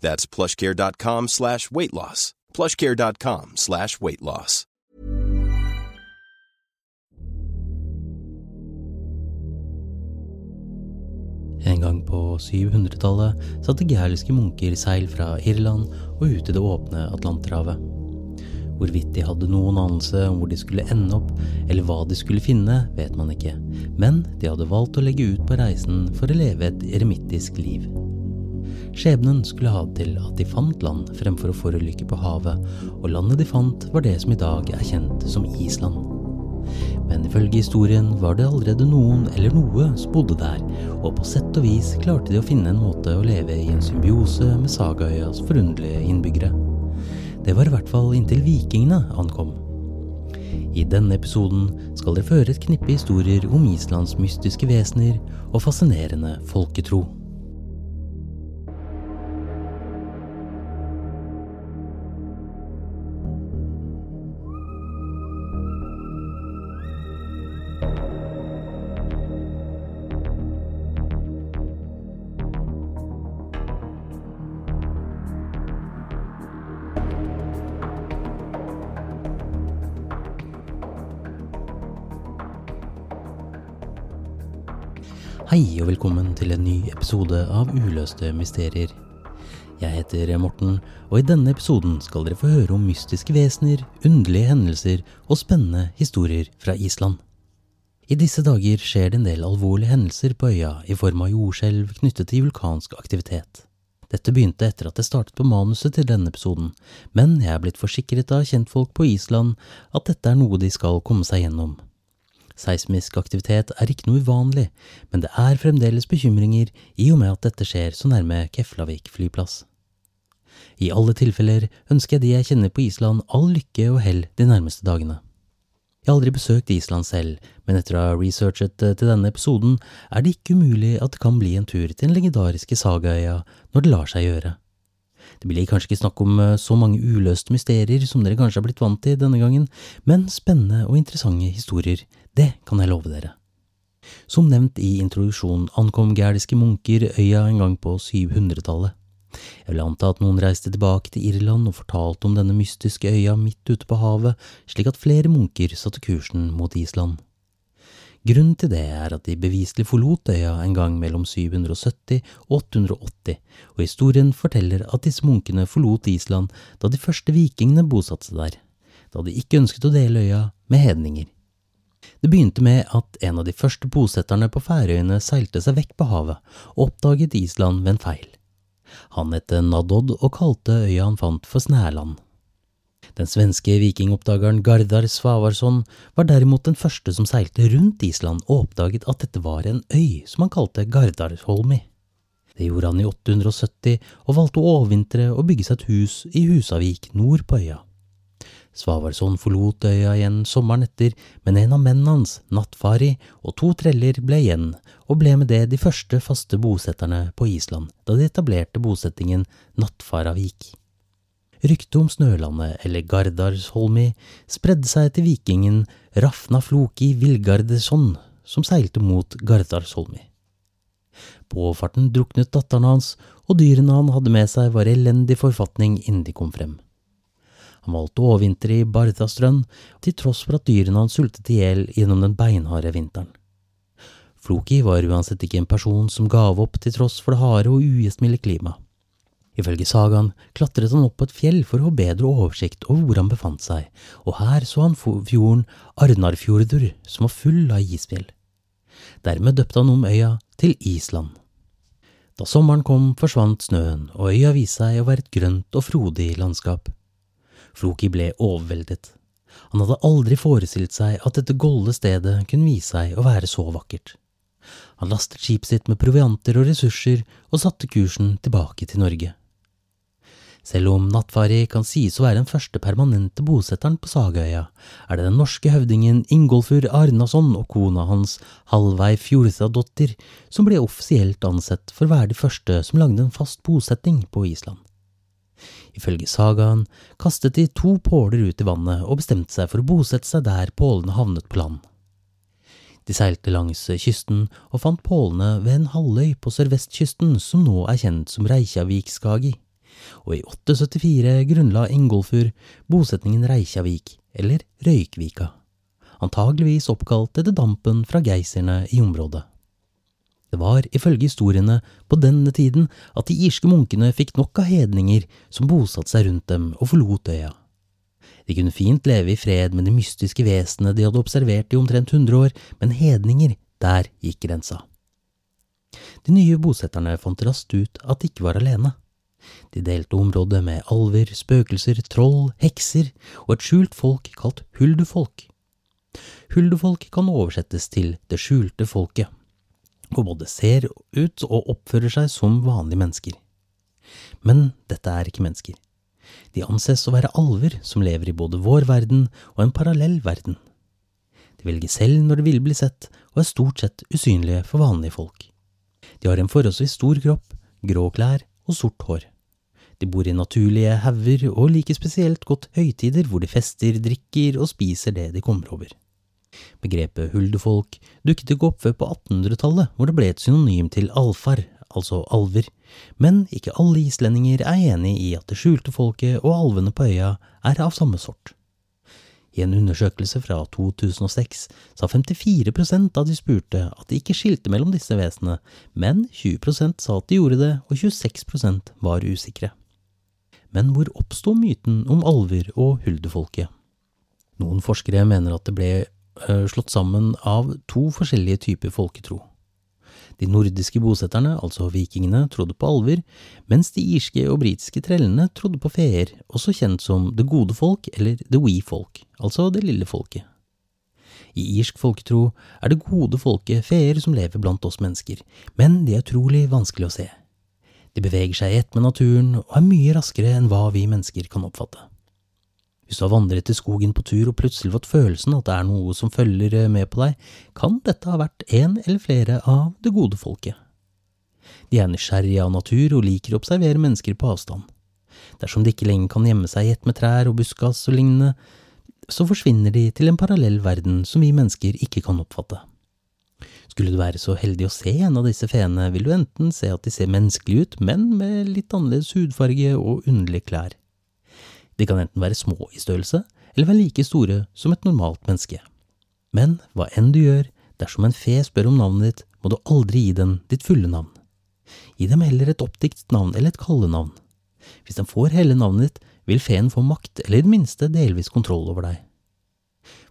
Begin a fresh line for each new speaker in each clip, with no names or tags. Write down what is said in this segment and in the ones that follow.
That's plushcare.com slash weight loss. plushcare.com slash weight loss.
En gang på 700-tallet satte gæliske munker seil fra Irland og ut i det åpne Atlanterhavet. Hvorvidt de hadde noen anelse om hvor de skulle ende opp, eller hva de skulle finne, vet man ikke, men de hadde valgt å legge ut på reisen for å leve et eremittisk liv. Skjebnen skulle ha det til at de fant land fremfor å forulykke på havet, og landet de fant var det som i dag er kjent som Island. Men ifølge historien var det allerede noen eller noe som bodde der, og på sett og vis klarte de å finne en måte å leve i en symbiose med Sagaøyas forunderlige innbyggere. Det var i hvert fall inntil vikingene ankom. I denne episoden skal dere føre et knippe historier om Islands mystiske vesener og fascinerende folketro. Hei og velkommen til en ny episode av Uløste mysterier. Jeg heter Morten, og i denne episoden skal dere få høre om mystiske vesener, underlige hendelser og spennende historier fra Island. I disse dager skjer det en del alvorlige hendelser på øya i form av jordskjelv knyttet til vulkansk aktivitet. Dette begynte etter at jeg startet på manuset til denne episoden, men jeg er blitt forsikret av kjentfolk på Island at dette er noe de skal komme seg gjennom. Seismisk aktivitet er ikke noe uvanlig, men det er fremdeles bekymringer i og med at dette skjer så nærme Keflavik flyplass. I alle tilfeller ønsker jeg de jeg kjenner på Island all lykke og hell de nærmeste dagene. Jeg har aldri besøkt Island selv, men etter å ha researchet eh, til denne episoden er det ikke umulig at det kan bli en tur til den legendariske sagaøya når det lar seg gjøre. Det blir kanskje ikke snakk om eh, så mange uløste mysterier som dere kanskje har blitt vant til denne gangen, men spennende og interessante historier, det kan jeg love dere. Som nevnt i introduksjonen ankom gæliske munker øya en gang på 700-tallet. Jeg vil anta at noen reiste tilbake til Irland og fortalte om denne mystiske øya midt ute på havet, slik at flere munker satte kursen mot Island. Grunnen til det er at de beviselig forlot øya en gang mellom 770 og 880, og historien forteller at disse munkene forlot Island da de første vikingene bosatte seg der, da de ikke ønsket å dele øya med hedninger. Det begynte med at en av de første bosetterne på Færøyene seilte seg vekk på havet og oppdaget Island ved en feil. Han het Nadodd og kalte øya han fant for Snæland. Den svenske vikingoppdageren Gardar Svavarsson var derimot den første som seilte rundt Island og oppdaget at dette var en øy som han kalte Gardarholmi. Det gjorde han i 870 og valgte å overvintre og bygge seg et hus i Husavik nord på øya. Svavarsson forlot øya igjen sommeren etter, men en av mennene hans, Nattfari, og to treller ble igjen, og ble med det de første faste bosetterne på Island da de etablerte bosettingen Nattfaravik. Ryktet om Snølandet, eller Gardarsholmi, spredde seg til vikingen Rafna Floki Vilgardesson, som seilte mot Gardarsholmi. På farten druknet datteren hans, og dyrene han hadde med seg var i elendig forfatning innen de kom frem. Han valgte å overvintre i Bardastrønd, til tross for at dyrene hans sultet i hjel gjennom den beinharde vinteren. Floki var uansett ikke en person som gav opp til tross for det harde og ugjestmilde klimaet. Ifølge sagaen klatret han opp på et fjell for å ha bedre oversikt over hvor han befant seg, og her så han fjorden Arnarfjordur, som var full av isfjell. Dermed døpte han om øya til Island. Da sommeren kom, forsvant snøen, og øya viste seg å være et grønt og frodig landskap. Floki ble overveldet. Han hadde aldri forestilt seg at dette golde stedet kunne vise seg å være så vakkert. Han lastet skipet sitt med provianter og ressurser og satte kursen tilbake til Norge. Selv om Nattfari kan sies å være den første permanente bosetteren på Sagaøya, er det den norske høvdingen Ingolfur Arnason og kona hans Halvei Fjordstadottir, som ble offisielt ansett for å være de første som lagde en fast bosetting på Island. Ifølge sagaen kastet de to påler ut i vannet og bestemte seg for å bosette seg der pålene havnet på land. De seilte langs kysten og fant pålene ved en halvøy på sørvestkysten som nå er kjent som Reykjavik-Skagi og i 874 grunnla Ingolfur bosetningen Reykjavik, eller Røykvika, antageligvis oppkalt etter dampen fra geyserne i området. Det var ifølge historiene på denne tiden at de irske munkene fikk nok av hedninger som bosatte seg rundt dem og forlot øya. De kunne fint leve i fred med de mystiske vesenene de hadde observert i omtrent hundre år, men hedninger, der gikk grensa. De nye bosetterne fant raskt ut at de ikke var alene. De delte området med alver, spøkelser, troll, hekser og et skjult folk kalt huldufolk. Huldufolk kan oversettes til det skjulte folket, og både ser ut og oppfører seg som vanlige mennesker. Men dette er ikke mennesker. De anses å være alver som lever i både vår verden og en parallell verden. De velger selv når de vil bli sett, og er stort sett usynlige for vanlige folk. De har en forholdsvis stor kropp, grå klær og sort hår. De bor i naturlige hauger og liker spesielt godt høytider hvor de fester, drikker og spiser det de kommer over. Begrepet huldefolk dukket ikke opp før på 1800-tallet, hvor det ble et synonym til alfar, altså alver, men ikke alle islendinger er enig i at det skjulte folket og alvene på øya er av samme sort. I en undersøkelse fra 2006 sa 54% av de spurte at de ikke skilte mellom disse vesenene, men 20% sa at de gjorde det, og 26% var usikre. Men hvor oppsto myten om alver og huldefolket? Noen forskere mener at det ble slått sammen av to forskjellige typer folketro. De nordiske bosetterne, altså vikingene, trodde på alver, mens de irske og britiske trellene trodde på feer, også kjent som det gode folk eller the wee folk, altså det lille folket. I irsk folketro er det gode folket feer som lever blant oss mennesker, men de er utrolig vanskelig å se. De beveger seg i ett med naturen og er mye raskere enn hva vi mennesker kan oppfatte. Hvis du har vandret i skogen på tur og plutselig fått følelsen at det er noe som følger eh, med på deg, kan dette ha vært en eller flere av det gode folket. De er nysgjerrige av natur og liker å observere mennesker på avstand. Dersom de ikke lenger kan gjemme seg i ett med trær og buskas og lignende, så forsvinner de til en parallell verden som vi mennesker ikke kan oppfatte. Skulle du være så heldig å se en av disse feene, vil du enten se at de ser menneskelige ut, men med litt annerledes hudfarge og underlige klær. De kan enten være små i størrelse, eller være like store som et normalt menneske. Men hva enn du gjør, dersom en fe spør om navnet ditt, må du aldri gi den ditt fulle navn. Gi dem heller et oppdiktet navn eller et kallenavn. Hvis den får hele navnet ditt, vil feen få makt eller i det minste delvis kontroll over deg.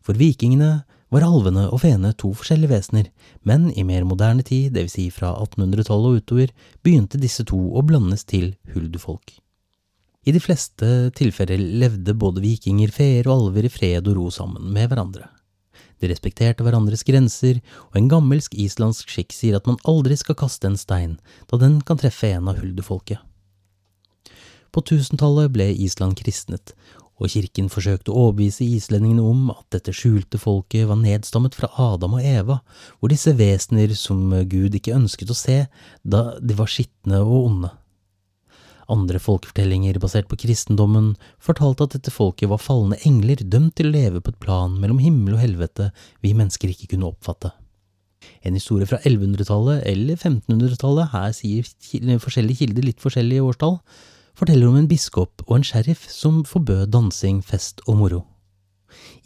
For vikingene var alvene og feene to forskjellige vesener, men i mer moderne tid, dvs. Si fra 1800-tallet og utover, begynte disse to å blandes til huldufolk. I de fleste tilfeller levde både vikinger, feer og alver i fred og ro sammen med hverandre. De respekterte hverandres grenser, og en gammelsk islandsk skikk sier at man aldri skal kaste en stein, da den kan treffe en av huldufolket. På tusentallet ble Island kristnet, og kirken forsøkte å overbevise islendingene om at dette skjulte folket var nedstammet fra Adam og Eva, hvor disse vesener som Gud ikke ønsket å se, da de var skitne og onde. Andre folkefortellinger basert på kristendommen fortalte at dette folket var falne engler dømt til å leve på et plan mellom himmel og helvete vi mennesker ikke kunne oppfatte. En historie fra 1100-tallet eller 1500-tallet, her sier forskjellige kilder litt forskjellige årstall, forteller om en biskop og en sheriff som forbød dansing, fest og moro.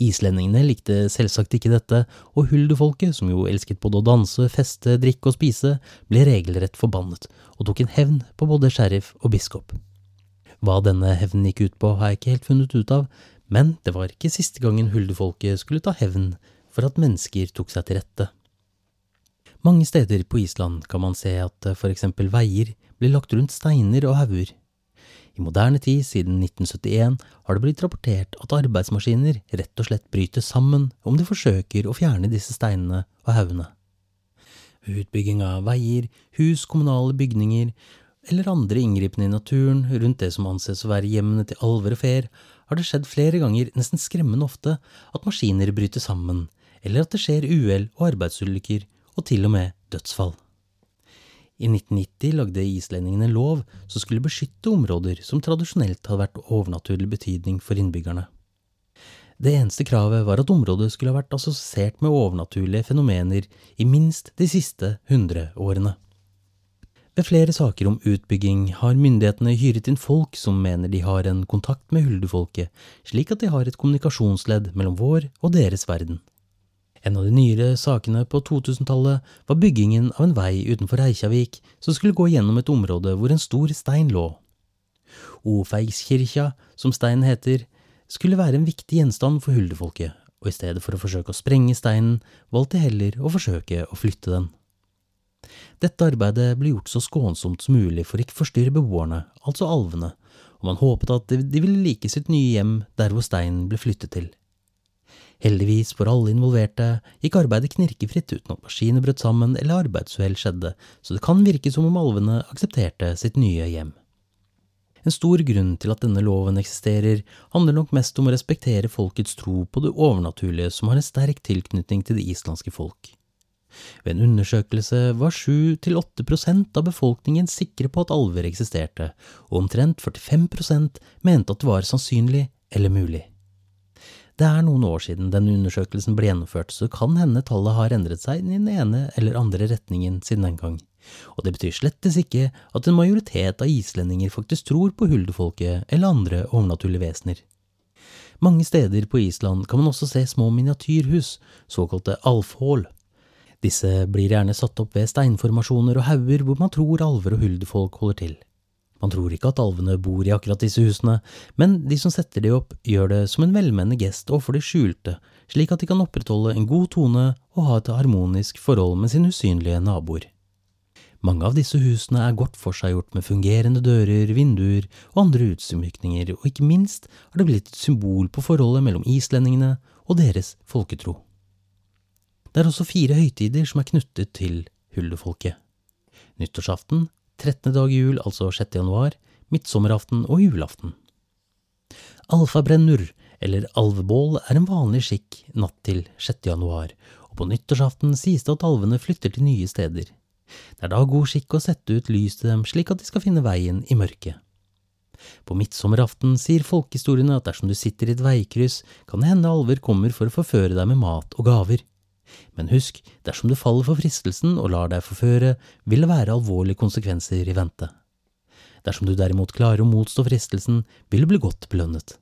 Islendingene likte selvsagt ikke dette, og huldufolket, som jo elsket både å danse, feste, drikke og spise, ble regelrett forbannet, og tok en hevn på både sheriff og biskop. Hva denne hevnen gikk ut på, har jeg ikke helt funnet ut av, men det var ikke siste gangen huldefolket skulle ta hevn for at mennesker tok seg til rette. Mange steder på Island kan man se at for eksempel veier blir lagt rundt steiner og hauger. I moderne tid, siden 1971, har det blitt rapportert at arbeidsmaskiner rett og slett bryter sammen om de forsøker å fjerne disse steinene og haugene. Utbygging av veier, hus, kommunale bygninger eller andre inngripende i naturen rundt det som anses å være hjemmene til alver og fer, har det skjedd flere ganger, nesten skremmende ofte, at maskiner bryter sammen, eller at det skjer uhell og arbeidsulykker, og til og med dødsfall. I 1990 lagde islendingene lov som skulle beskytte områder som tradisjonelt hadde vært overnaturlig betydning for innbyggerne. Det eneste kravet var at området skulle ha vært assosiert med overnaturlige fenomener i minst de siste hundre årene. Ved flere saker om utbygging har myndighetene hyret inn folk som mener de har en kontakt med huldufolket, slik at de har et kommunikasjonsledd mellom vår og deres verden. En av de nyere sakene på 2000-tallet var byggingen av en vei utenfor Reykjavik som skulle gå gjennom et område hvor en stor stein lå. Ofeigskirka, som steinen heter, skulle være en viktig gjenstand for huldefolket, og i stedet for å forsøke å sprenge steinen, valgte de heller å forsøke å flytte den. Dette arbeidet ble gjort så skånsomt som mulig for ikke forstyrre beboerne, altså alvene, og man håpet at de ville like sitt nye hjem der hvor steinen ble flyttet til. Heldigvis for alle involverte gikk arbeidet knirkefritt uten at maskiner brøt sammen eller arbeidsuhell skjedde, så det kan virke som om alvene aksepterte sitt nye hjem. En stor grunn til at denne loven eksisterer, handler nok mest om å respektere folkets tro på det overnaturlige som har en sterk tilknytning til det islandske folk. Ved en undersøkelse var 7–8% av befolkningen sikre på at alver eksisterte, og omtrent 45% mente at det var sannsynlig eller mulig. Det er noen år siden denne undersøkelsen ble gjennomført, så kan hende tallet har endret seg i den ene eller andre retningen siden den gang. Og det betyr slettes ikke at en majoritet av islendinger faktisk tror på huldefolket eller andre overnaturlige vesener. Mange steder på Island kan man også se små miniatyrhus, såkalte alfhål. Disse blir gjerne satt opp ved steinformasjoner og hauger hvor man tror alver og huldefolk holder til. Man tror ikke at alvene bor i akkurat disse husene, men de som setter de opp, gjør det som en velmenende gest overfor de skjulte, slik at de kan opprettholde en god tone og ha et harmonisk forhold med sine usynlige naboer. Mange av disse husene er godt forseggjort med fungerende dører, vinduer og andre utsmykninger, og ikke minst har det blitt et symbol på forholdet mellom islendingene og deres folketro. Det er også fire høytider som er knyttet til hullefolket. Nyttårsaften, 13. dag jul, altså 6. januar, midtsommeraften og julaften. Alfabrennur, eller alvebål, er en vanlig skikk natt til 6. januar, og på nyttårsaften sies det at alvene flytter til nye steder. Det er da god skikk å sette ut lys til dem slik at de skal finne veien i mørket. På midtsommeraften sier folkehistoriene at dersom du sitter i et veikryss, kan det hende alver kommer for å forføre deg med mat og gaver. Men husk, dersom du faller for fristelsen og lar deg forføre, vil det være alvorlige konsekvenser i vente. Dersom du derimot klarer å motstå fristelsen, vil du bli godt belønnet.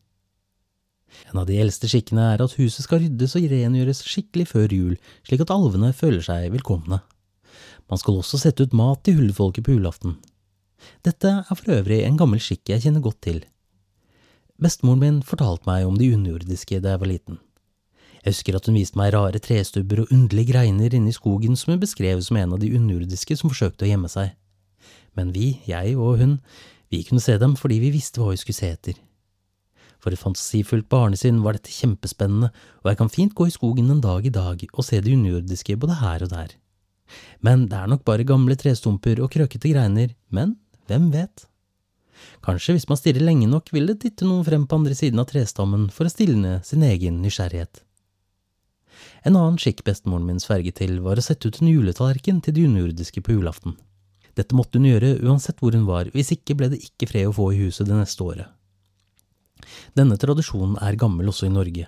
En av de eldste skikkene er at huset skal ryddes og rengjøres skikkelig før jul, slik at alvene føler seg velkomne. Man skal også sette ut mat til hullefolket på julaften. Dette er for øvrig en gammel skikk jeg kjenner godt til. Bestemoren min fortalte meg om de underjordiske da jeg var liten. Jeg husker at hun viste meg rare trestubber og underlige greiner inne i skogen som hun beskrev som en av de underjordiske som forsøkte å gjemme seg. Men vi, jeg og hun, vi kunne se dem fordi vi visste hva vi skulle se etter. For et fantasifullt barnesinn var dette kjempespennende, og jeg kan fint gå i skogen en dag i dag og se det underjordiske både her og der. Men det er nok bare gamle trestumper og krøkete greiner, men hvem vet? Kanskje hvis man stirrer lenge nok vil det titte noen frem på andre siden av trestammen for å stilne sin egen nysgjerrighet. En annen skikk bestemoren min sverget til, var å sette ut en juletallerken til de underjordiske på julaften. Dette måtte hun gjøre uansett hvor hun var, hvis ikke ble det ikke fred å få i huset det neste året. Denne tradisjonen er gammel også i Norge.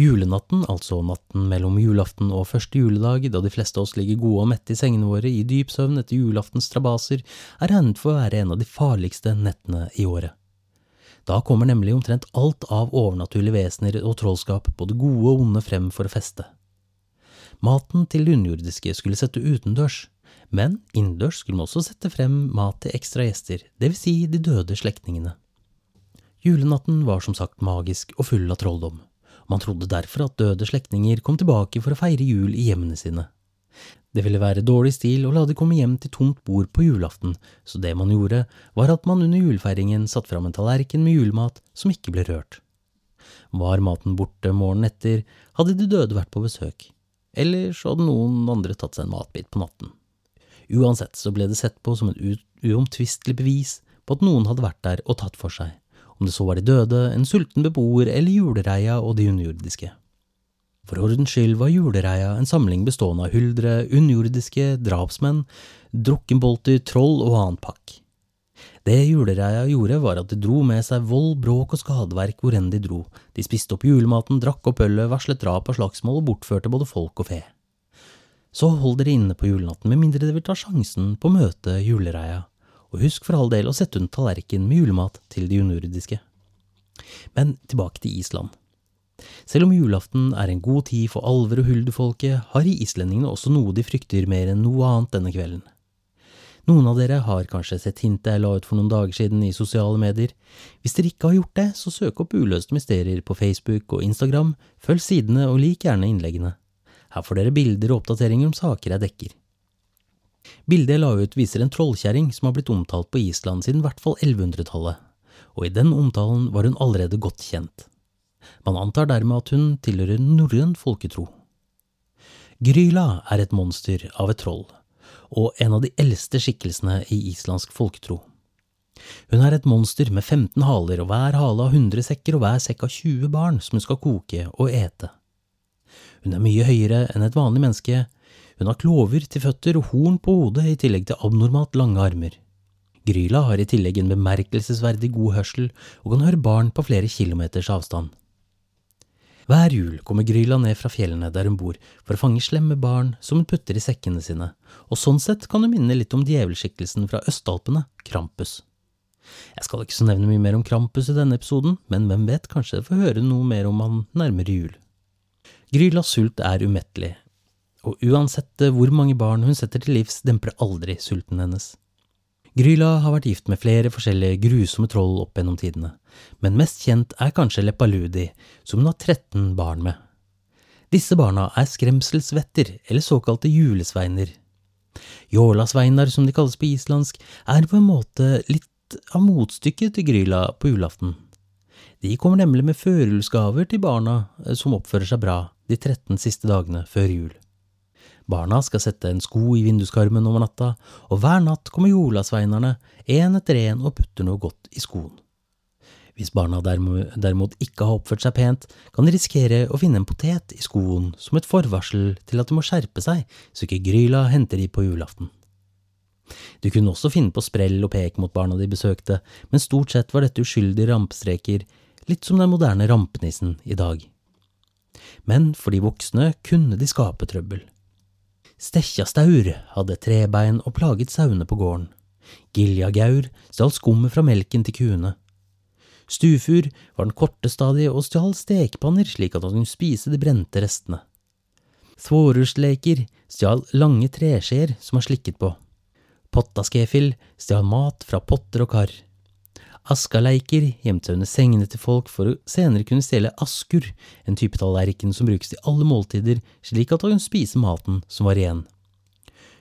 Julenatten, altså natten mellom julaften og første juledag, da de fleste av oss ligger gode og mette i sengene våre i dyp søvn etter julaftens strabaser, er regnet for å være en av de farligste nettene i året. Da kommer nemlig omtrent alt av overnaturlige vesener og trollskap, både gode og onde, frem for å feste. Maten til det underjordiske skulle sette utendørs, men innendørs skulle man også sette frem mat til ekstra gjester, vil si de døde slektningene. Julenatten var som sagt magisk og full av trolldom. Man trodde derfor at døde slektninger kom tilbake for å feire jul i hjemmene sine. Det ville være dårlig stil å la de komme hjem til tomt bord på julaften, så det man gjorde, var at man under julefeiringen satte fram en tallerken med julemat som ikke ble rørt. Var maten borte morgenen etter, hadde de døde vært på besøk. Eller så hadde noen andre tatt seg en matbit på natten. Uansett så ble det sett på som et uomtvistelig bevis på at noen hadde vært der og tatt for seg, om det så var de døde, en sulten beboer eller julereia og de underjordiske. For ordens skyld var julereia en samling bestående av huldre, underjordiske, drapsmenn, drukkenbolter, troll og annen pakk. Det julereia gjorde, var at de dro med seg vold, bråk og skadeverk hvor enn de dro, de spiste opp julematen, drakk opp ølet, varslet drap og slagsmål og bortførte både folk og fe. Så hold dere inne på julenatten med mindre dere vil ta sjansen på å møte julereia, og husk for all del å sette under tallerken med julemat til de unordiske. Men tilbake til Island. Selv om julaften er en god tid for alver og hulderfolket, har islendingene også noe de frykter mer enn noe annet denne kvelden. Noen av dere har kanskje sett hintet jeg la ut for noen dager siden i sosiale medier. Hvis dere ikke har gjort det, så søk opp Uløste mysterier på Facebook og Instagram, følg sidene og lik gjerne innleggene. Her får dere bilder og oppdateringer om saker jeg dekker. Bildet jeg la ut viser en trollkjerring som har blitt omtalt på Island siden i hvert fall 1100-tallet, og i den omtalen var hun allerede godt kjent. Man antar dermed at hun tilhører norrøn folketro. Gryla er et monster av et troll, og en av de eldste skikkelsene i islandsk folketro. Hun er et monster med 15 haler, og hver hale har 100 sekker og hver sekk har 20 barn som hun skal koke og ete. Hun er mye høyere enn et vanlig menneske, hun har klover til føtter og horn på hodet i tillegg til abnormalt lange armer. Gryla har i tillegg en bemerkelsesverdig god hørsel og kan høre barn på flere kilometers avstand. Hver jul kommer Gryla ned fra fjellene der hun bor, for å fange slemme barn som hun putter i sekkene sine, og sånn sett kan hun minne litt om djevelskikkelsen fra Østalpene, Krampus. Jeg skal ikke så nevne mye mer om Krampus i denne episoden, men hvem vet, kanskje jeg får høre noe mer om han nærmere jul. Grylas sult er umettelig, og uansett hvor mange barn hun setter til livs, demper aldri sulten hennes. Gryla har vært gift med flere forskjellige grusomme troll opp gjennom tidene, men mest kjent er kanskje Lepaludi, som hun har 13 barn med. Disse barna er skremselsvetter, eller såkalte julesveiner. Jålasveinar, som de kalles på islandsk, er på en måte litt av motstykket til Gryla på julaften. De kommer nemlig med førjulsgaver til barna eh, som oppfører seg bra de 13 siste dagene før jul. Barna skal sette en sko i vinduskarmen over natta, og hver natt kommer jolasveinerne én etter én og putter noe godt i skoen. Hvis barna derimot ikke har oppført seg pent, kan de risikere å finne en potet i skoen som et forvarsel til at de må skjerpe seg, så ikke Gryla henter de på julaften. Du kunne også finne på sprell og pek mot barna de besøkte, men stort sett var dette uskyldige rampestreker, litt som den moderne rampenissen i dag. Men for de voksne kunne de skape trøbbel. Stekkjastaur hadde trebein og plaget sauene på gården. Giljagaur stjal skummet fra melken til kuene. Stufur var den korte stadig og stjal stekepanner slik at han kunne spise de brente restene. Svårusleker stjal lange treskjeer som han slikket på. Pottaskefil stjal mat fra potter og kar. Askaleiker gjemte under sengene til folk for å senere kunne stjele askur, en type tallerken som brukes til alle måltider, slik at hun kunne spise maten som var igjen.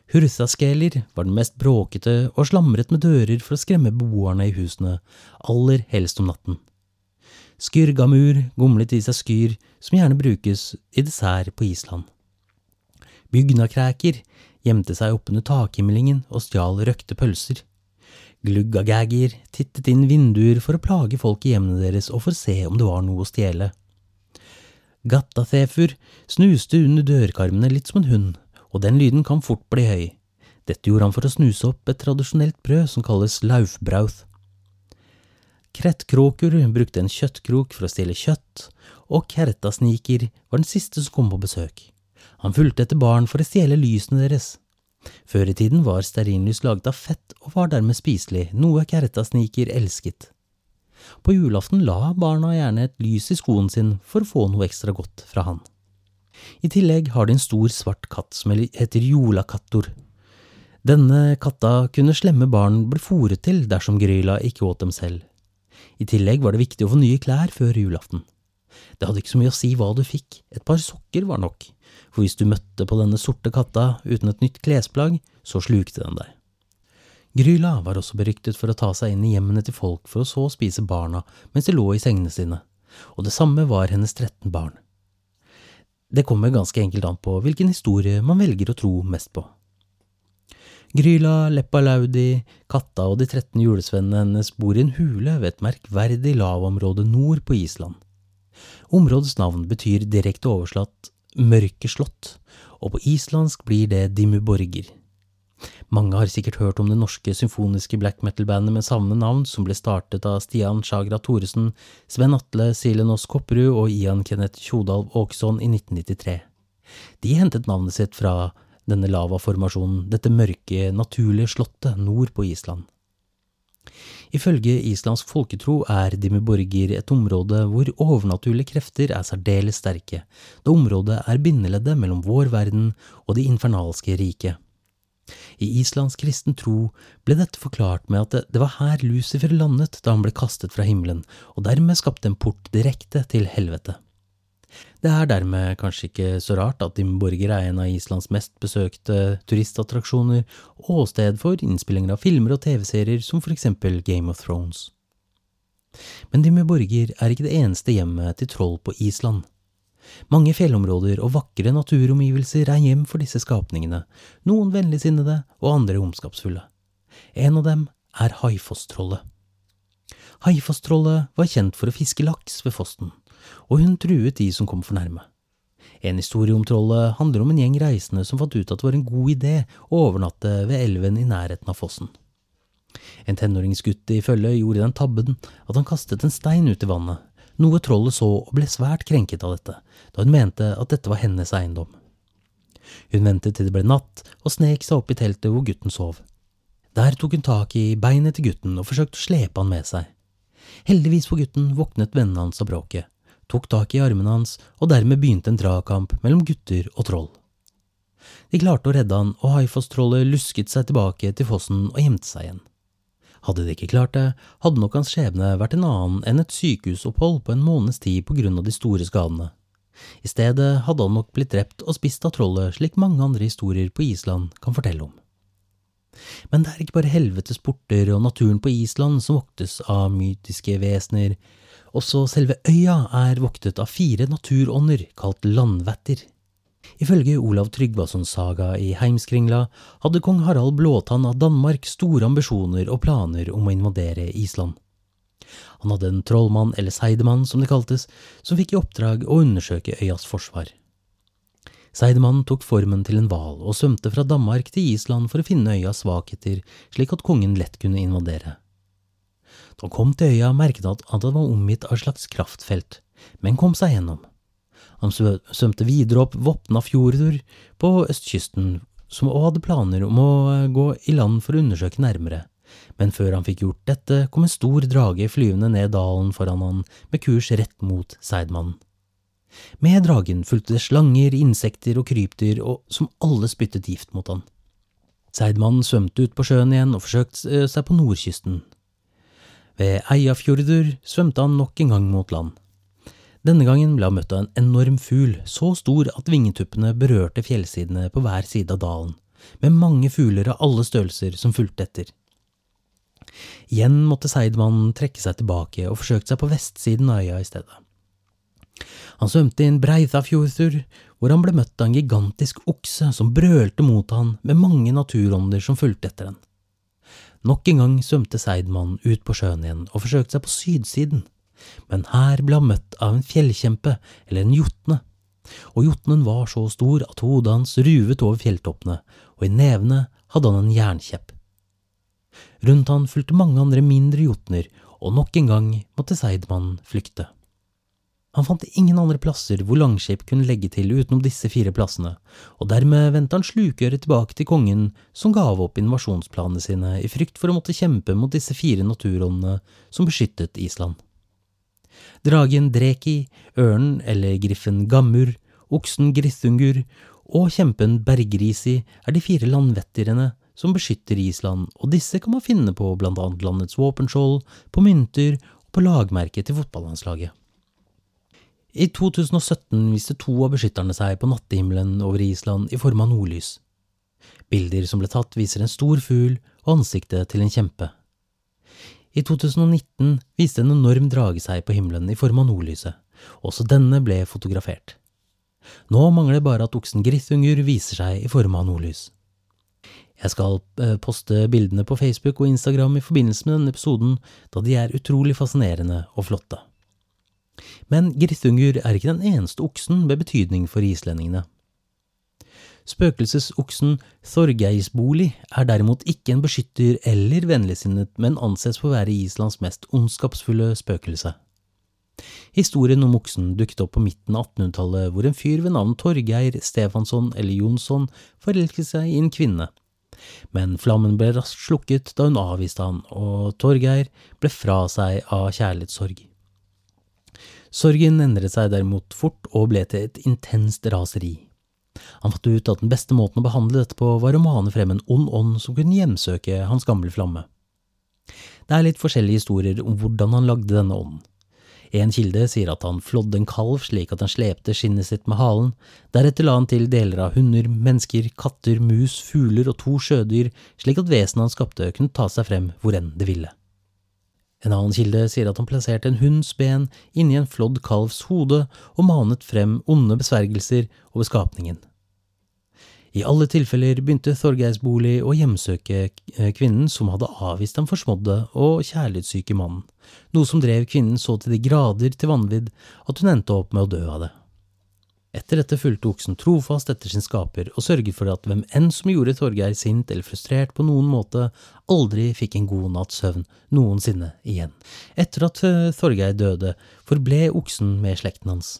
Hurthaskeler var den mest bråkete og slamret med dører for å skremme beboerne i husene, aller helst om natten. Skyrgamur gomlet i seg skyr, som gjerne brukes i dessert på Island. Bygnakræker gjemte seg oppunder takhimmelingen og stjal røkte pølser. Gluggagagger tittet inn vinduer for å plage folk i hjemmene deres og for å se om det var noe å stjele. Gattathefur snuste under dørkarmene litt som en hund, og den lyden kan fort bli høy. Dette gjorde han for å snuse opp et tradisjonelt brød som kalles laufbrauth. Krettkråker brukte en kjøttkrok for å stjele kjøtt, og Kertasniker var den siste som kom på besøk. Han fulgte etter barn for å stjele lysene deres. Før i tiden var stearinlys laget av fett og var dermed spiselig, noe Kertasniker elsket. På julaften la barna gjerne et lys i skoen sin for å få noe ekstra godt fra han. I tillegg har de en stor svart katt som heter Jolakattor. Denne katta kunne slemme barn bli fòret til dersom Gryla ikke åt dem selv. I tillegg var det viktig å få nye klær før julaften. Det hadde ikke så mye å si hva du fikk, et par sokker var nok, for hvis du møtte på denne sorte katta uten et nytt klesplagg, så slukte den deg. Gryla var også beryktet for å ta seg inn i hjemmene til folk for å så spise barna mens de lå i sengene sine, og det samme var hennes 13 barn. Det kommer ganske enkelt an på hvilken historie man velger å tro mest på. Gryla, Leppalaudi, katta og de 13 julesvennene hennes bor i en hule ved et merkverdig lavområde nord på Island. Områdets navn betyr direkte overslatt Mørke slott, og på islandsk blir det Dimmuborger. Mange har sikkert hørt om det norske symfoniske black metal-bandet med samme navn, som ble startet av Stian Sjagra Thoresen, Sven Atle Silenås Kopperud og Ian Kenneth Tjodalv Åkesson i 1993. De hentet navnet sitt fra denne lavaformasjonen, dette mørke, naturlige slottet nord på Island. Ifølge islandsk folketro er Dimmuborgir et område hvor overnaturlige krefter er særdeles sterke, da området er bindeleddet mellom vår verden og det infernalske riket. I islandsk kristen tro ble dette forklart med at det var her Lucifer landet da han ble kastet fra himmelen, og dermed skapte en port direkte til helvete. Det er dermed kanskje ikke så rart at Dimborger er en av Islands mest besøkte turistattraksjoner og sted for innspillinger av filmer og TV-serier som for eksempel Game of Thrones. Men Dimborger er ikke det eneste hjemmet til troll på Island. Mange fjellområder og vakre naturomgivelser er hjem for disse skapningene, noen vennligsinnede og andre ondskapsfulle. En av dem er Haifoss-trollet. Haifoss-trollet var kjent for å fiske laks ved fossen, og hun truet de som kom for nærme. En historie om trollet handler om en gjeng reisende som fant ut at det var en god idé å overnatte ved elven i nærheten av fossen. En tenåringsgutt i følget gjorde den tabben at han kastet en stein ut i vannet, noe trollet så og ble svært krenket av dette, da hun mente at dette var hennes eiendom. Hun ventet til det ble natt og snek seg opp i teltet hvor gutten sov. Der tok hun tak i beinet til gutten og forsøkte å slepe han med seg. Heldigvis for gutten våknet vennene hans av bråket, tok tak i armene hans, og dermed begynte en dragkamp mellom gutter og troll. De klarte å redde han, og Haifoss-trollet lusket seg tilbake til fossen og gjemte seg igjen. Hadde de ikke klart det, hadde nok hans skjebne vært en annen enn et sykehusopphold på en måneds tid på grunn av de store skadene. I stedet hadde han nok blitt drept og spist av trollet, slik mange andre historier på Island kan fortelle om. Men det er ikke bare helvetes porter og naturen på Island som voktes av mytiske vesener, også selve øya er voktet av fire naturånder kalt landvetter. Ifølge Olav Tryggvasons saga i Heimskringla hadde kong Harald Blåtann av Danmark store ambisjoner og planer om å invadere Island. Han hadde en trollmann, eller seidemann som det kaltes, som fikk i oppdrag å undersøke øyas forsvar. Seidemannen tok formen til en hval og svømte fra Danmark til Island for å finne øyas svakheter, slik at kongen lett kunne invadere. Han kom til øya, merket han at han var omgitt av et slags kraftfelt, men kom seg gjennom. Han svømte videre opp Våpnafjordur på østkysten, og hadde planer om å eh, gå i land for å undersøke nærmere, men før han fikk gjort dette, kom en stor drage flyvende ned dalen foran han med kurs rett mot Seidmannen. Med dragen fulgte det slanger, insekter og krypdyr, og som alle spyttet gift mot han. Seidmannen svømte ut på sjøen igjen og forsøkte eh, seg på nordkysten, ved Eiafjordur svømte han nok en gang mot land. Denne gangen ble han møtt av en enorm fugl, så stor at vingetuppene berørte fjellsidene på hver side av dalen, med mange fugler av alle størrelser som fulgte etter. Igjen måtte Seidmannen trekke seg tilbake og forsøkte seg på vestsiden av øya i stedet. Han svømte inn Breithafjordur, hvor han ble møtt av en gigantisk okse som brølte mot han med mange naturånder som fulgte etter den. Nok en gang svømte Seidmann ut på sjøen igjen og forsøkte seg på sydsiden, men her ble han møtt av en fjellkjempe, eller en jotne, og jotnen var så stor at hodet hans ruvet over fjelltoppene, og i nevene hadde han en jernkjepp. Rundt han fulgte mange andre mindre jotner, og nok en gang måtte Seidmann flykte. Han fant ingen andre plasser hvor Langskip kunne legge til utenom disse fire plassene, og dermed vendte han slukøret tilbake til kongen, som gav opp invasjonsplanene sine i frykt for å måtte kjempe mot disse fire naturåndene som beskyttet Island. Dragen Dreki, ørnen eller griffen Gammur, oksen Grithungur og kjempen Bergrisi er de fire landvettirene som beskytter Island, og disse kan man finne på blant annet landets våpenskjold, på mynter og på lagmerket til fotballandslaget. I 2017 viste to av beskytterne seg på nattehimmelen over Island i form av nordlys. Bilder som ble tatt, viser en stor fugl og ansiktet til en kjempe. I 2019 viste en enorm drage seg på himmelen i form av nordlyset. Også denne ble fotografert. Nå mangler det bare at oksen Grithungur viser seg i form av nordlys. Jeg skal eh, poste bildene på Facebook og Instagram i forbindelse med denne episoden, da de er utrolig fascinerende og flotte. Men Grithungur er ikke den eneste oksen med betydning for islendingene. Spøkelsesoksen Þorgeirsboli er derimot ikke en beskytter eller vennligsinnet, men anses for å være Islands mest ondskapsfulle spøkelse. Historien om oksen dukket opp på midten av 1800-tallet, hvor en fyr ved navn Torgeir Stefansson eller Jonsson forelsket seg i en kvinne. Men flammen ble raskt slukket da hun avviste han, og Torgeir ble fra seg av kjærlighetssorg. Sorgen endret seg derimot fort og ble til et intenst raseri. Han fant ut at den beste måten å behandle dette på var å mane frem en ond ånd som kunne hjemsøke hans gamle flamme. Det er litt forskjellige historier om hvordan han lagde denne ånden. En kilde sier at han flådde en kalv slik at han slepte skinnet sitt med halen, deretter la han til deler av hunder, mennesker, katter, mus, fugler og to sjødyr, slik at vesenet han skapte kunne ta seg frem hvor enn det ville. En annen kilde sier at han plasserte en hunds ben inni en flådd kalvs hode og manet frem onde besvergelser over skapningen. I alle tilfeller begynte Thorgeirsbolig å hjemsøke eh, kvinnen som hadde avvist den forsmådde og kjærlighetssyke mannen, noe som drev kvinnen så til de grader til vanvidd at hun endte opp med å dø av det. Etter dette fulgte oksen trofast etter sin skaper og sørget for at hvem enn som gjorde Torgeir sint eller frustrert på noen måte, aldri fikk en god natts søvn noensinne igjen. Etter at eh, Torgeir døde, forble oksen med slekten hans.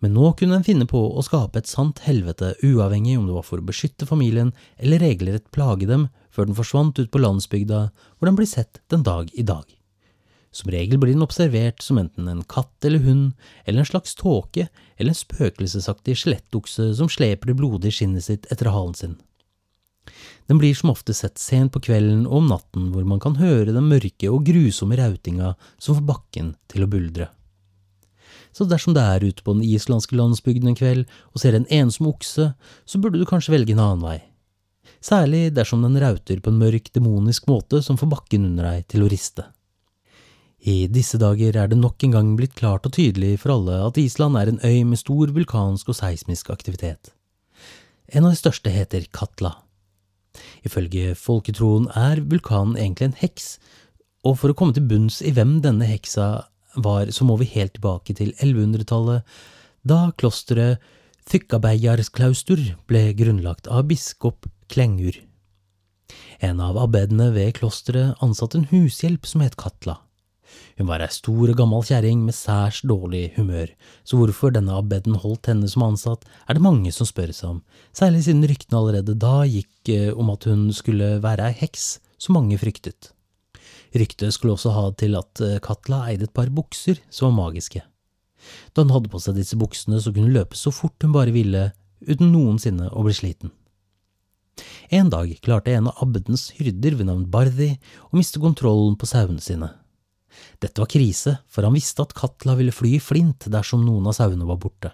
Men nå kunne en finne på å skape et sant helvete, uavhengig om det var for å beskytte familien eller regelrett plage dem, før den forsvant ut på landsbygda, hvor den blir sett den dag i dag. Som regel blir den observert som enten en katt eller hund, eller en slags tåke, eller en spøkelsesaktig skjelettokse som sleper det blodige skinnet sitt etter halen sin. Den blir som ofte sett sent på kvelden og om natten, hvor man kan høre den mørke og grusomme rautinga som får bakken til å buldre. Så dersom det er ute på den islandske landsbygden en kveld og ser en ensom okse, så burde du kanskje velge en annen vei. Særlig dersom den rauter på en mørk, demonisk måte som får bakken under deg til å riste. I disse dager er det nok en gang blitt klart og tydelig for alle at Island er en øy med stor vulkansk og seismisk aktivitet. En av de største heter Katla. Ifølge folketroen er vulkanen egentlig en heks, og for å komme til bunns i hvem denne heksa var, så må vi helt tilbake til 1100-tallet, da klosteret Þykkabæjarklaustur ble grunnlagt av biskop Klengur. En av abbedene ved klosteret ansatte en hushjelp som het Katla. Hun var ei stor og gammel kjerring med særs dårlig humør, så hvorfor denne abbeden holdt henne som ansatt, er det mange som spør seg om, særlig siden ryktene allerede da gikk eh, om at hun skulle være ei heks, som mange fryktet. Ryktet skulle også ha til at eh, Katla eide et par bukser som var magiske. Da hun hadde på seg disse buksene, så kunne hun løpe så fort hun bare ville, uten noensinne å bli sliten. En dag klarte en av abbedens hyrder ved navn Bardi å miste kontrollen på sauene sine. Dette var krise, for han visste at Katla ville fly i flint dersom noen av sauene var borte.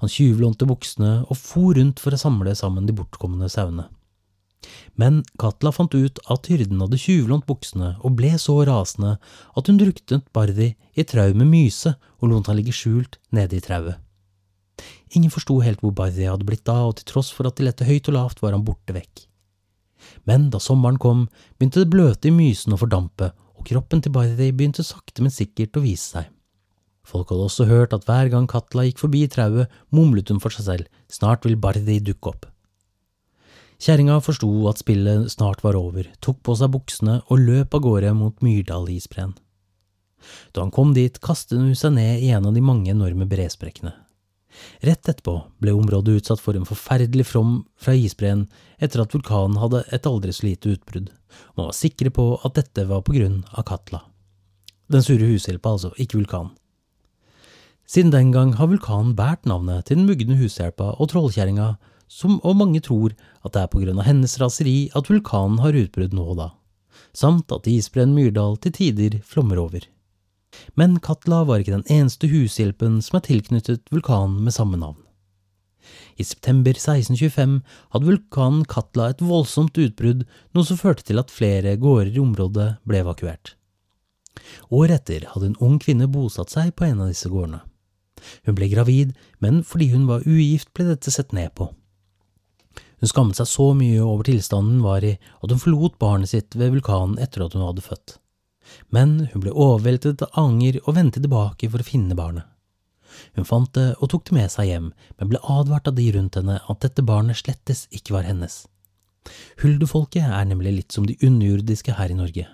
Han tjuvlånte buksene og for rundt for å samle sammen de bortkomne sauene. Men Katla fant ut at hyrden hadde tjuvlånt buksene og ble så rasende at hun druknet Bardi i trau med myse og lot han ligge skjult nede i trauet. Ingen forsto helt hvor Bardi hadde blitt da, og til tross for at de lette høyt og lavt, var han borte vekk. Men da sommeren kom, begynte det bløte i mysen å fordampe, og kroppen til Bardi begynte sakte, men sikkert å vise seg. Folk hadde også hørt at hver gang Katla gikk forbi trauet, mumlet hun for seg selv, snart vil Bardi dukke opp. Kjerringa forsto at spillet snart var over, tok på seg buksene og løp av gårde mot Myrdal-isbreen. Da han kom dit, kastet hun seg ned i en av de mange enorme bresprekkene. Rett etterpå ble området utsatt for en forferdelig from fra isbreen etter at vulkanen hadde et aldri så lite utbrudd, man var sikre på at dette var på grunn av Katla. Den sure hushjelpa, altså, ikke vulkanen. Siden den gang har vulkanen båret navnet til den mugne hushjelpa og trollkjerringa som, og mange tror at det er på grunn av hennes raseri at vulkanen har utbrudd nå og da, samt at isbreen Myrdal til tider flommer over. Men Katla var ikke den eneste hushjelpen som er tilknyttet vulkanen med samme navn. I september 1625 hadde vulkanen Katla et voldsomt utbrudd, noe som førte til at flere gårder i området ble evakuert. Året etter hadde en ung kvinne bosatt seg på en av disse gårdene. Hun ble gravid, men fordi hun var ugift ble dette sett ned på. Hun skammet seg så mye over tilstanden hun var i, at hun forlot barnet sitt ved vulkanen etter at hun hadde født. Men hun ble overveldet av anger og vendte tilbake for å finne barnet. Hun fant det og tok det med seg hjem, men ble advart av de rundt henne at dette barnet slettes ikke var hennes. Huldufolket er nemlig litt som de underjordiske her i Norge.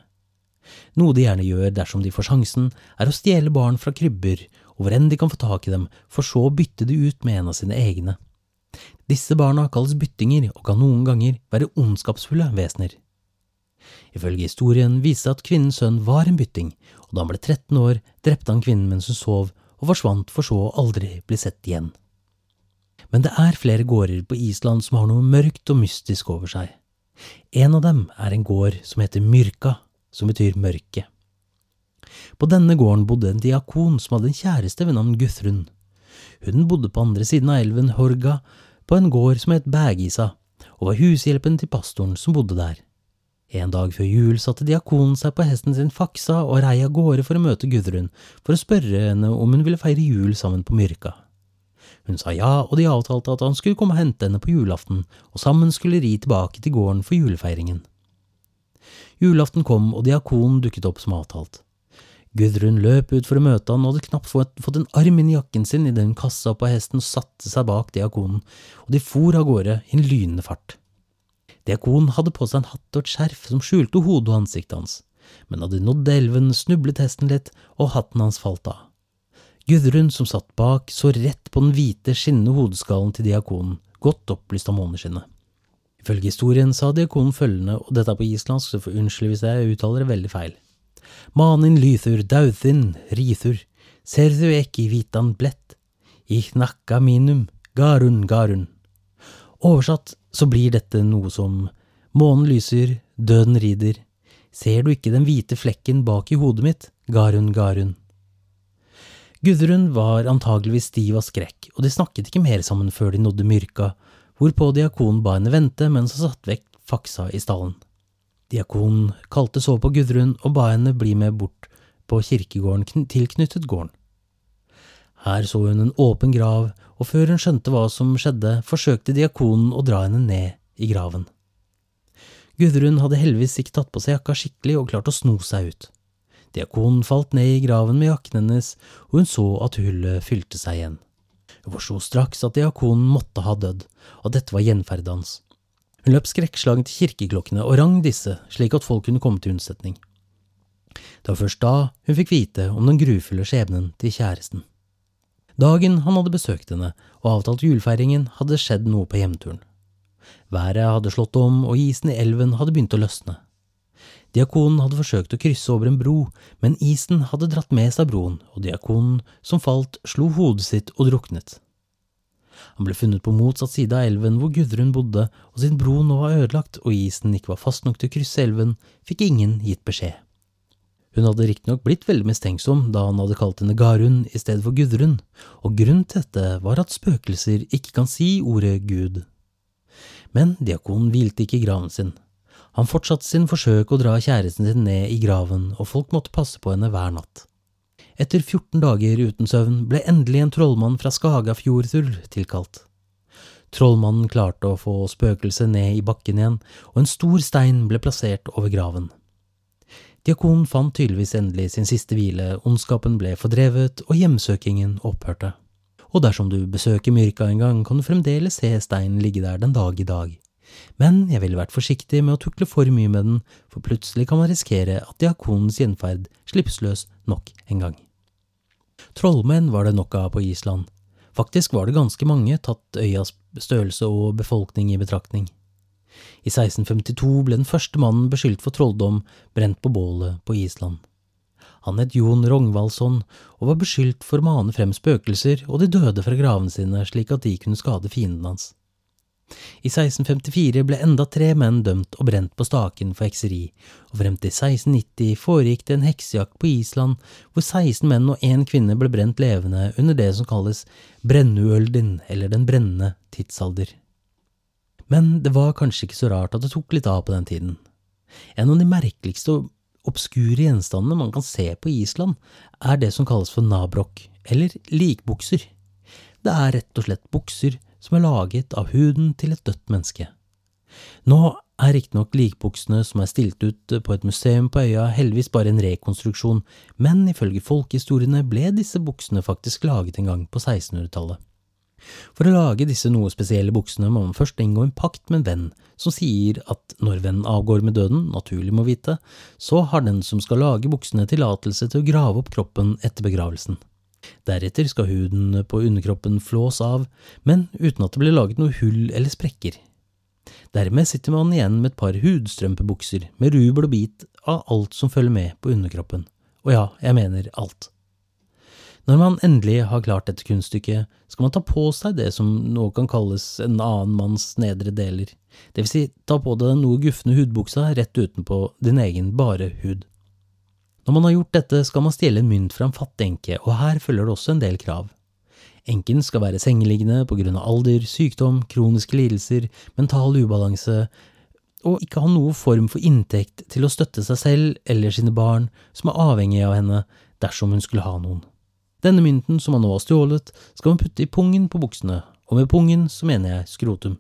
Noe de gjerne gjør dersom de får sjansen, er å stjele barn fra krybber, og hvor enn de kan få tak i dem, for så å bytte de ut med en av sine egne. Disse barna kalles byttinger og kan noen ganger være ondskapsfulle vesener. Ifølge historien viste at kvinnens sønn var en bytting, og da han ble 13 år, drepte han kvinnen mens hun sov, og forsvant for så å aldri bli sett igjen. Men det er flere gårder på Island som har noe mørkt og mystisk over seg. En av dem er en gård som heter Myrka, som betyr mørke. På denne gården bodde en diakon som hadde en kjæreste ved navn Guthrun. Hun bodde på andre siden av elven Horga, på en gård som het Bægisa, og var hushjelpen til pastoren som bodde der. En dag før jul satte diakonen seg på hesten sin Faksa og rei av gårde for å møte Gudrun, for å spørre henne om hun ville feire jul sammen på Myrka. Hun sa ja, og de avtalte at han skulle komme og hente henne på julaften, og sammen skulle ri tilbake til gården for julefeiringen. Julaften kom, og diakonen dukket opp som avtalt. Gudrun løp ut for å møte han og hadde knapt fått en arm inn i jakken sin idet hun kassa på hesten og satte seg bak diakonen, og de for av gårde i en lynende fart. Diakonen hadde på seg en hatt og et skjerf som skjulte hodet og ansiktet hans, men da de nådde elven, snublet hesten litt, og hatten hans falt av. Gudrun, som satt bak, så rett på den hvite, skinnende hodeskallen til diakonen, godt opplyst av måneskinnet. Ifølge historien sa diakonen følgende, og dette er på islandsk, så for unnskyld hvis jeg uttaler det veldig feil. Manin lythur dauthin rithur, ser du ekki vitan blett, ich nakka minum garun garun. Oversatt så blir dette noe som månen lyser, døden rider, ser du ikke den hvite flekken bak i hodet mitt, garun garun. Gudrun var antageligvis stiv av skrekk, og de snakket ikke mer sammen før de nådde Myrka, hvorpå diakonen ba henne vente mens han satte vekk faksa i stallen. Diakonen kalte så på Gudrun og ba henne bli med bort på kirkegården tilknyttet gården. Her så hun en åpen grav, og før hun skjønte hva som skjedde, forsøkte diakonen å dra henne ned i graven. Gudrun hadde heldigvis ikke tatt på seg jakka skikkelig og klart å sno seg ut. Diakonen falt ned i graven med jakken hennes, og hun så at hullet fylte seg igjen. Hun forsto straks at diakonen måtte ha dødd, og at dette var gjenferdet hans. Hun løp skrekkslagen til kirkeklokkene og rang disse slik at folk kunne komme til unnsetning. Det var først da hun fikk vite om den grufulle skjebnen til kjæresten. Dagen han hadde besøkt henne og avtalt julefeiringen, hadde skjedd noe på hjemturen. Været hadde slått om, og isen i elven hadde begynt å løsne. Diakonen hadde forsøkt å krysse over en bro, men isen hadde dratt med seg broen, og diakonen som falt, slo hodet sitt og druknet. Han ble funnet på motsatt side av elven hvor Gudrun bodde, og siden broen nå var ødelagt og isen ikke var fast nok til å krysse elven, fikk ingen gitt beskjed. Hun hadde riktignok blitt veldig mistenksom da han hadde kalt henne Garun i stedet for Gudrun, og grunnen til dette var at spøkelser ikke kan si ordet Gud. Men diakonen hvilte ikke i graven sin. Han fortsatte sin forsøk å dra kjæresten sin ned i graven, og folk måtte passe på henne hver natt. Etter 14 dager uten søvn ble endelig en trollmann fra Skagafjordtur tilkalt. Trollmannen klarte å få spøkelset ned i bakken igjen, og en stor stein ble plassert over graven. Diakonen fant tydeligvis endelig sin siste hvile, ondskapen ble fordrevet og hjemsøkingen opphørte. Og dersom du besøker Myrka en gang, kan du fremdeles se steinen ligge der den dag i dag. Men jeg ville vært forsiktig med å tukle for mye med den, for plutselig kan man risikere at diakonens gjenferd slippes løs nok en gang. Trollmenn var det nok av på Island. Faktisk var det ganske mange, tatt øyas størrelse og befolkning i betraktning. I 1652 ble den første mannen beskyldt for trolldom brent på bålet på Island. Han het Jon Rognvaldsson og var beskyldt for å mane frem spøkelser og de døde fra gravene sine slik at de kunne skade fienden hans. I 1654 ble enda tre menn dømt og brent på staken for hekseri, og frem til 1690 foregikk det en heksejakt på Island hvor 16 menn og én kvinne ble brent levende under det som kalles brennuøldin, eller den brennende tidsalder. Men det var kanskje ikke så rart at det tok litt av på den tiden. En av de merkeligste og obskure gjenstandene man kan se på Island, er det som kalles for nabrok, eller likbukser. Det er rett og slett bukser som er laget av huden til et dødt menneske. Nå er riktignok likbuksene som er stilt ut på et museum på øya heldigvis bare en rekonstruksjon, men ifølge folkehistoriene ble disse buksene faktisk laget en gang på 1600-tallet. For å lage disse noe spesielle buksene må man først inngå en pakt med en venn, som sier at når vennen avgår med døden, naturlig må vite, så har den som skal lage buksene tillatelse til å grave opp kroppen etter begravelsen. Deretter skal huden på underkroppen flås av, men uten at det blir laget noe hull eller sprekker. Dermed sitter man igjen med et par hudstrømpebukser med rubel og bit av alt som følger med på underkroppen. Og ja, jeg mener alt. Når man endelig har klart dette kunststykket, skal man ta på seg det som nå kan kalles en annen manns nedre deler, det vil si ta på deg den noe gufne hudbuksa rett utenpå din egen bare hud. Når man har gjort dette, skal man stjele en mynt fra en fattig enke, og her følger det også en del krav. Enken skal være sengeliggende på grunn av alder, sykdom, kroniske lidelser, mental ubalanse, og ikke ha noe form for inntekt til å støtte seg selv eller sine barn som er avhengig av henne dersom hun skulle ha noen. Denne mynten som han nå har stjålet, skal man putte i pungen på buksene, og med pungen så mener jeg skrotum,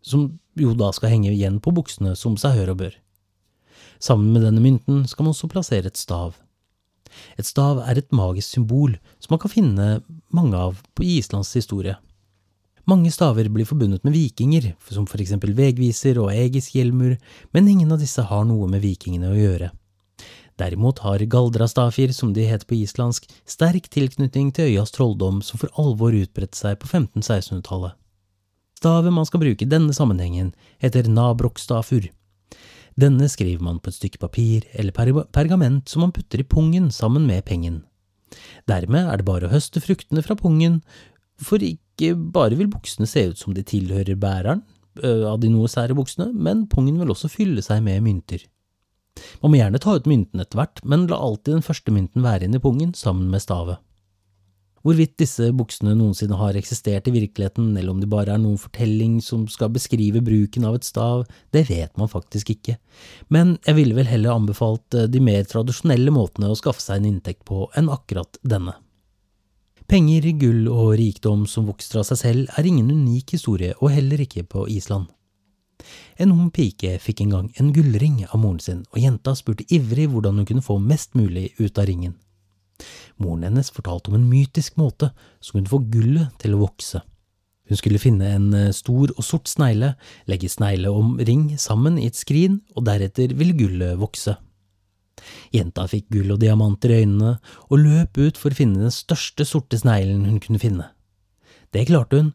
som jo da skal henge igjen på buksene som seg hør og bør. Sammen med denne mynten skal man også plassere et stav. Et stav er et magisk symbol som man kan finne mange av på Islands historie. Mange staver blir forbundet med vikinger, som for eksempel vegviser og egisk hjelmur, men ingen av disse har noe med vikingene å gjøre. Derimot har galdrastafir, som de heter på islandsk, sterk tilknytning til øyas trolldom som for alvor utbredte seg på 1500-1600-tallet. Stavet man skal bruke i denne sammenhengen, heter nabrokstafur. Denne skriver man på et stykke papir eller pergament som man putter i pungen sammen med pengen. Dermed er det bare å høste fruktene fra pungen, for ikke bare vil buksene se ut som de tilhører bæreren av de noe sære buksene, men pungen vil også fylle seg med mynter. Man må gjerne ta ut mynten etter hvert, men la alltid den første mynten være inn i pungen sammen med stavet. Hvorvidt disse buksene noensinne har eksistert i virkeligheten, eller om de bare er noen fortelling som skal beskrive bruken av et stav, det vet man faktisk ikke, men jeg ville vel heller anbefalt eh, de mer tradisjonelle måtene å skaffe seg en inntekt på enn akkurat denne. Penger, gull og rikdom som vokser av seg selv, er ingen unik historie, og heller ikke på Island. En ung pike fikk en gang en gullring av moren sin, og jenta spurte ivrig hvordan hun kunne få mest mulig ut av ringen. Moren hennes fortalte om en mytisk måte som kunne få gullet til å vokse. Hun skulle finne en eh, stor og sort snegle, legge snegle om ring sammen i et skrin, og deretter ville gullet vokse. Jenta fikk gull og diamanter i øynene og løp ut for å finne den største sorte sneglen hun kunne finne. Det klarte hun,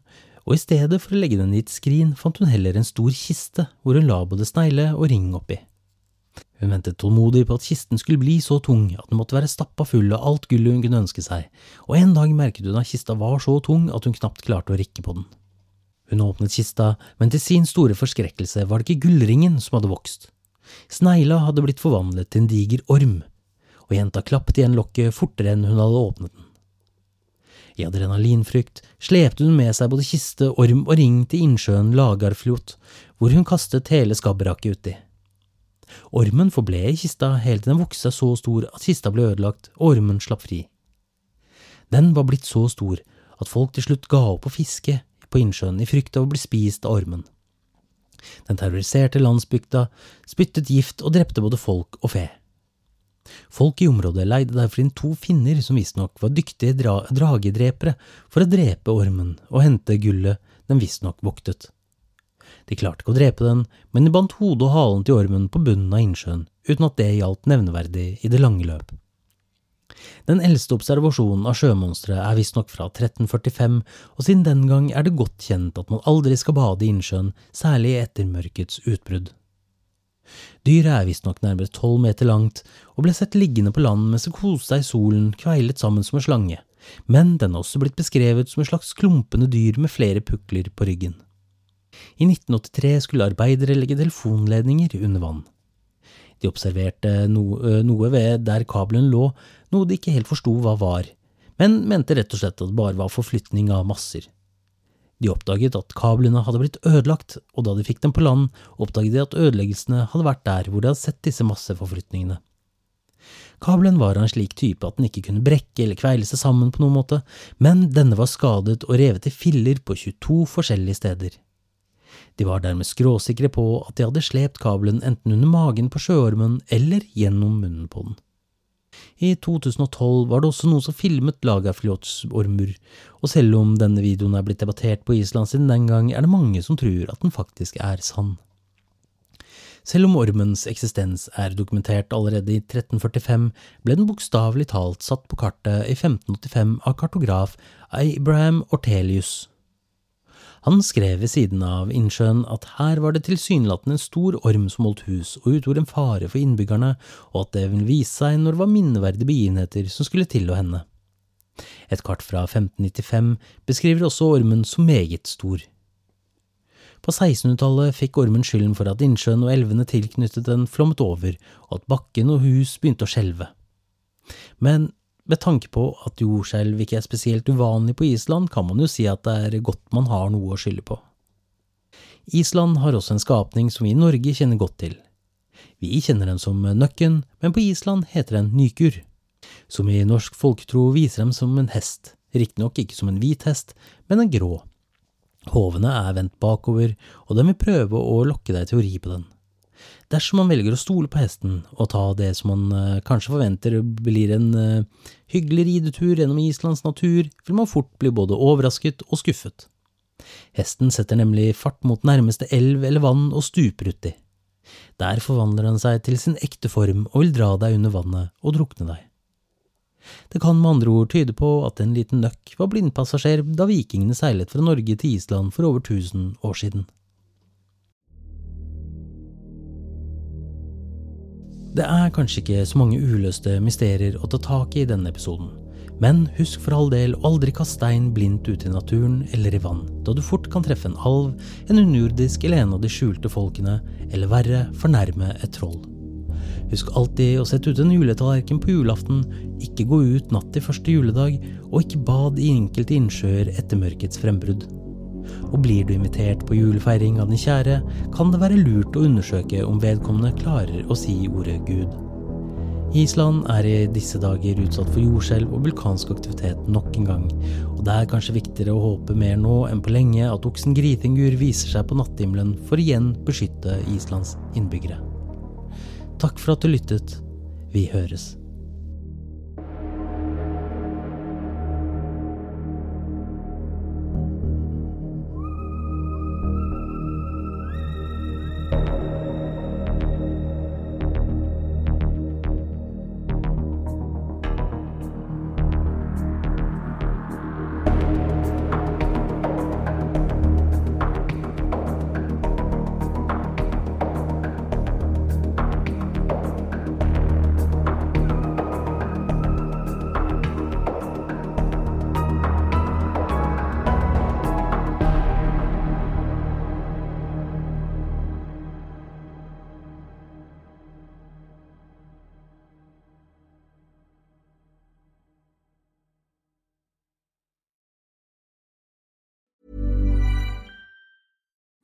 og i stedet for å legge den i et skrin, fant hun heller en stor kiste hvor hun la både snegle og ring oppi. Hun ventet tålmodig på at kisten skulle bli så tung at den måtte være stappa full av alt gullet hun kunne ønske seg, og en dag merket hun at kista var så tung at hun knapt klarte å rikke på den. Hun åpnet kista, men til sin store forskrekkelse var det ikke gullringen som hadde vokst. Snegla hadde blitt forvandlet til en diger orm, og jenta klappet igjen lokket fortere enn hun hadde åpnet den. I adrenalinfrykt slepte hun med seg både kiste, orm og ring til innsjøen Lagarfljot, hvor hun kastet hele skabberaket uti. Ormen forble i kista helt til den vokste seg så stor at kista ble ødelagt og ormen slapp fri. Den var blitt så stor at folk til slutt ga opp å fiske på innsjøen i frykt av å bli spist av ormen. Den terroriserte landsbygda spyttet gift og drepte både folk og fe. Folk i området leide derfor inn to finner som visstnok var dyktige dra dragedrepere for å drepe ormen og hente gullet den visstnok voktet. De klarte ikke å drepe den, men de bandt hodet og halen til ormen på bunnen av innsjøen, uten at det gjaldt nevneverdig i det lange løp. Den eldste observasjonen av sjømonstre er visstnok fra 1345, og siden den gang er det godt kjent at man aldri skal bade i innsjøen, særlig etter mørkets utbrudd. Dyret er visstnok nærmere tolv meter langt, og ble sett liggende på land mens det koste seg i solen, kveilet sammen som en slange, men den har også blitt beskrevet som et slags klumpende dyr med flere pukler på ryggen. I 1983 skulle arbeidere legge telefonledninger under vann. De observerte noe ved der kabelen lå, noe de ikke helt forsto hva var, men mente rett og slett at det bare var forflytning av masser. De oppdaget at kablene hadde blitt ødelagt, og da de fikk dem på land, oppdaget de at ødeleggelsene hadde vært der hvor de hadde sett disse masseforflytningene. Kabelen var av en slik type at den ikke kunne brekke eller kveile seg sammen på noen måte, men denne var skadet og revet i filler på 22 forskjellige steder. De var dermed skråsikre på at de hadde slept kabelen enten under magen på sjøormen eller gjennom munnen på den. I 2012 var det også noen som filmet Lagerflotsormer, og selv om denne videoen er blitt debattert på Island siden den gang, er det mange som tror at den faktisk er sann. Selv om ormens eksistens er dokumentert allerede i 1345, ble den bokstavelig talt satt på kartet i 1585 av kartograf Abraham Ortelius. Han skrev ved siden av innsjøen at her var det tilsynelatende en stor orm som holdt hus og utgjorde en fare for innbyggerne, og at det ville vise seg når det var minneverdige begivenheter som skulle til å hende. Et kart fra 1595 beskriver også ormen som meget stor. På 1600-tallet fikk ormen skylden for at innsjøen og elvene tilknyttet den flommet over, og at bakken og hus begynte å skjelve. Men med tanke på at jordskjelv ikke er spesielt uvanlig på Island, kan man jo si at det er godt man har noe å skylde på. Island har også en skapning som vi i Norge kjenner godt til. Vi kjenner den som nøkken, men på Island heter den nykur. Som i norsk folketro viser dem som en hest, riktignok ikke som en hvit hest, men en grå. Hovene er vendt bakover, og den vil prøve å lokke deg til å ri på den. Dersom man velger å stole på hesten og ta det som man uh, kanskje forventer blir en uh, hyggelig ridetur gjennom Islands natur, vil man fort bli både overrasket og skuffet. Hesten setter nemlig fart mot nærmeste elv eller vann og stuper uti. Der forvandler han seg til sin ekte form og vil dra deg under vannet og drukne deg. Det kan med andre ord tyde på at en liten nøkk var blindpassasjer da vikingene seilet fra Norge til Island for over tusen år siden. Det er kanskje ikke så mange uløste mysterier å ta tak i i denne episoden, men husk for all del å aldri kaste stein blindt ut i naturen eller i vann, da du fort kan treffe en alv, en underjordisk eller en av de skjulte folkene, eller verre, fornærme et troll. Husk alltid å sette ut en juletallerken på julaften, ikke gå ut natt til første juledag, og ikke bad i enkelte innsjøer etter mørkets frembrudd og blir du invitert på julefeiring av din kjære, kan det være lurt å undersøke om vedkommende klarer å si ordet Gud. Island er i disse dager utsatt for jordskjelv og vulkansk aktivitet nok en gang, og det er kanskje viktigere å håpe mer nå enn på lenge at oksen Gritingur viser seg på natthimmelen for igjen beskytte Islands innbyggere. Takk for at du lyttet. Vi høres.